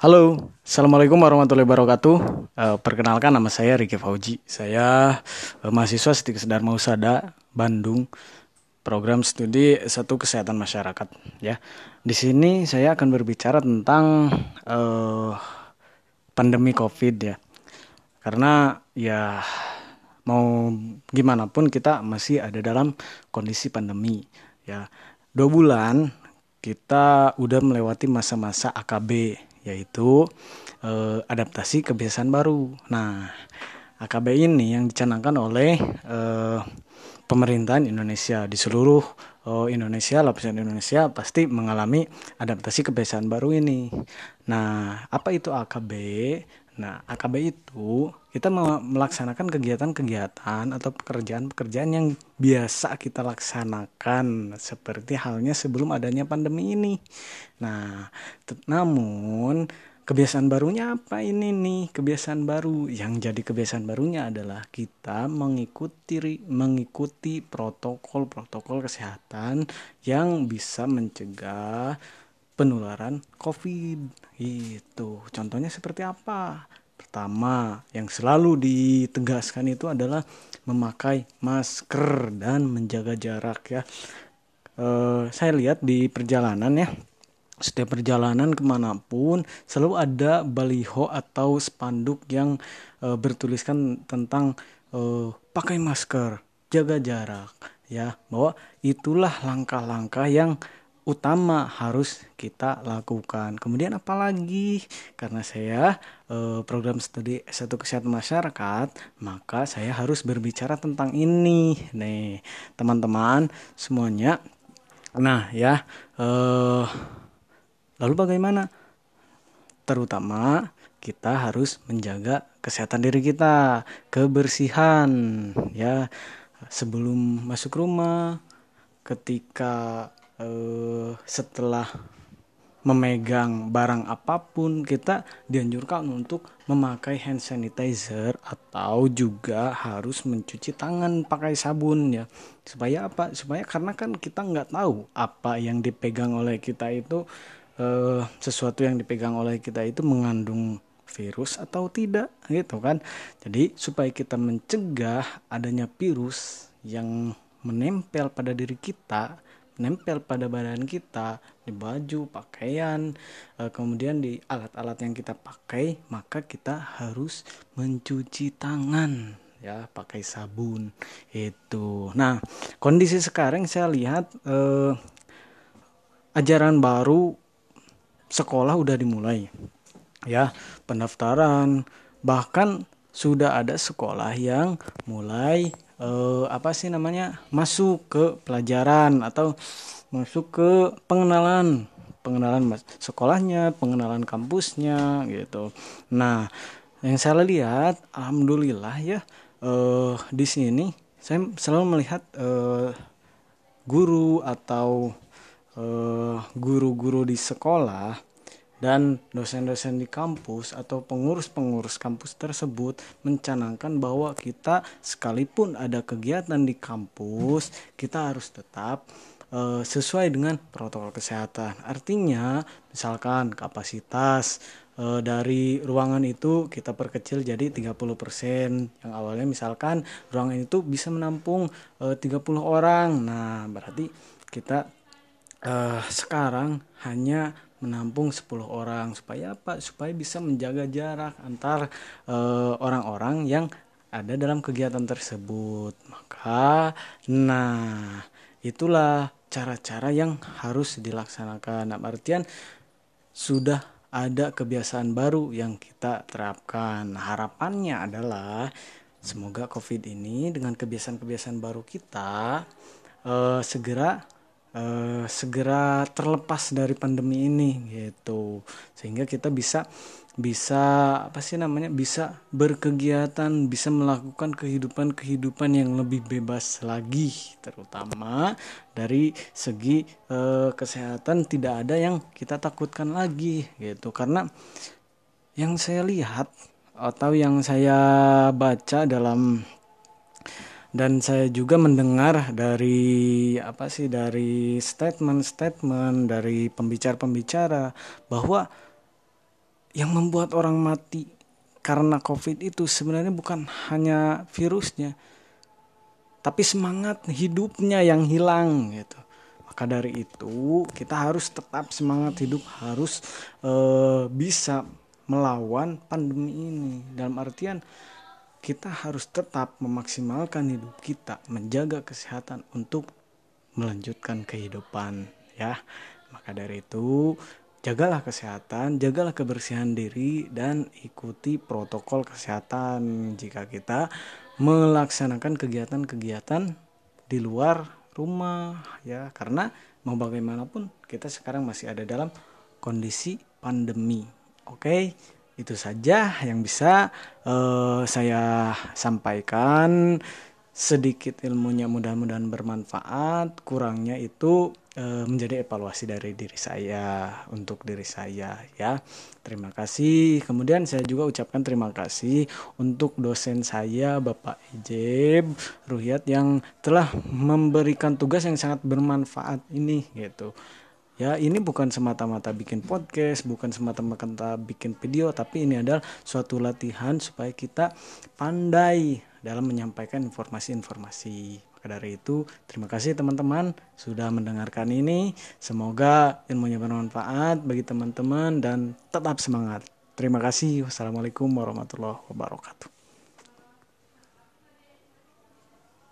Halo, Assalamualaikum warahmatullahi wabarakatuh. Uh, perkenalkan nama saya Riki Fauji. Saya uh, mahasiswa Setik Sedar Mausada, Bandung. Program studi satu kesehatan masyarakat. Ya, di sini saya akan berbicara tentang uh, pandemi COVID ya. Karena ya mau gimana pun kita masih ada dalam kondisi pandemi ya. Dua bulan kita udah melewati masa-masa AKB yaitu eh, adaptasi kebiasaan baru. Nah, AKB ini yang dicanangkan oleh eh, pemerintahan Indonesia di seluruh eh, Indonesia, lapisan Indonesia pasti mengalami adaptasi kebiasaan baru ini. Nah, apa itu AKB? Nah, AKB itu kita melaksanakan kegiatan-kegiatan atau pekerjaan-pekerjaan yang biasa kita laksanakan seperti halnya sebelum adanya pandemi ini. Nah, namun kebiasaan barunya apa ini nih? Kebiasaan baru yang jadi kebiasaan barunya adalah kita mengikuti mengikuti protokol-protokol kesehatan yang bisa mencegah penularan COVID. Itu contohnya seperti apa? Pertama, yang selalu ditegaskan itu adalah memakai masker dan menjaga jarak ya. E, saya lihat di perjalanan ya, setiap perjalanan ke mana pun selalu ada baliho atau spanduk yang e, bertuliskan tentang e, pakai masker, jaga jarak ya, bahwa itulah langkah-langkah yang utama harus kita lakukan. Kemudian apalagi karena saya eh, program studi satu kesehatan masyarakat, maka saya harus berbicara tentang ini. Nih, teman-teman semuanya. Nah, ya eh, lalu bagaimana? Terutama kita harus menjaga kesehatan diri kita, kebersihan ya sebelum masuk rumah, ketika uh, setelah memegang barang apa pun kita dianjurkan untuk memakai hand sanitizer atau juga harus mencuci tangan pakai sabun ya. Supaya apa? Supaya karena kan kita nggak tahu apa yang dipegang oleh kita itu uh, sesuatu yang dipegang oleh kita itu mengandung virus atau tidak gitu kan? Jadi supaya kita mencegah adanya virus yang menempel pada diri kita nempel pada badan kita di baju pakaian eh, kemudian di alat-alat yang kita pakai maka kita harus mencuci tangan ya pakai sabun itu. Nah kondisi sekarang saya lihat eh, ajaran baru sekolah udah dimulai ya pendaftaran bahkan sudah ada sekolah yang mulai uh, apa sih namanya masuk ke pelajaran atau masuk ke pengenalan pengenalan sekolahnya pengenalan kampusnya gitu. Nah yang saya lihat alhamdulillah ya uh, di sini saya selalu melihat uh, guru atau guru-guru uh, di sekolah dan dosen-dosen di kampus atau pengurus-pengurus kampus tersebut mencanangkan bahwa kita sekalipun ada kegiatan di kampus kita harus tetap uh, sesuai dengan protokol kesehatan. Artinya misalkan kapasitas uh, dari ruangan itu kita perkecil jadi 30% yang awalnya misalkan ruangan itu bisa menampung eh, uh, 30 orang. Nah, berarti kita uh, sekarang hanya menampung 10 orang supaya apa? Supaya bisa menjaga jarak antar uh, orang-orang yang ada dalam kegiatan tersebut. Maka nah itulah cara-cara yang harus dilaksanakan. Nah, artian sudah ada kebiasaan baru yang kita terapkan. Harapannya adalah semoga covid ini dengan kebiasaan-kebiasaan baru kita uh, segera uh, segera terlepas dari pandemi ini gitu. Sehingga kita bisa bisa apa sih namanya bisa berkegiatan bisa melakukan kehidupan kehidupan yang lebih bebas lagi terutama dari segi uh, kesehatan tidak ada yang kita takutkan lagi gitu. Karena yang saya lihat atau yang saya baca dalam dan saya juga mendengar dari apa sih dari statement-statement dari pembicara-pembicara bahwa yang membuat orang mati karena COVID itu sebenarnya bukan hanya virusnya, tapi semangat hidupnya yang hilang gitu. Maka dari itu kita harus tetap semangat hidup, harus uh, bisa melawan pandemi ini. Dalam artian kita harus tetap memaksimalkan hidup kita, menjaga kesehatan untuk melanjutkan kehidupan ya. Maka dari itu jagalah kesehatan, jagalah kebersihan diri dan ikuti protokol kesehatan jika kita melaksanakan kegiatan-kegiatan di luar rumah ya karena mau bagaimanapun kita sekarang masih ada dalam kondisi pandemi. Oke, itu saja yang bisa uh, saya sampaikan. Sedikit ilmunya mudah-mudahan bermanfaat. Kurangnya itu e, menjadi evaluasi dari diri saya untuk diri saya ya. Terima kasih. Kemudian saya juga ucapkan terima kasih untuk dosen saya Bapak Ijeb Ruhyat yang telah memberikan tugas yang sangat bermanfaat ini gitu ya ini bukan semata-mata bikin podcast bukan semata-mata bikin video tapi ini adalah suatu latihan supaya kita pandai dalam menyampaikan informasi-informasi. Maka dari itu, terima kasih teman-teman sudah mendengarkan ini. Semoga ilmunya bermanfaat bagi teman-teman dan tetap semangat. Terima kasih. Wassalamualaikum warahmatullahi wabarakatuh.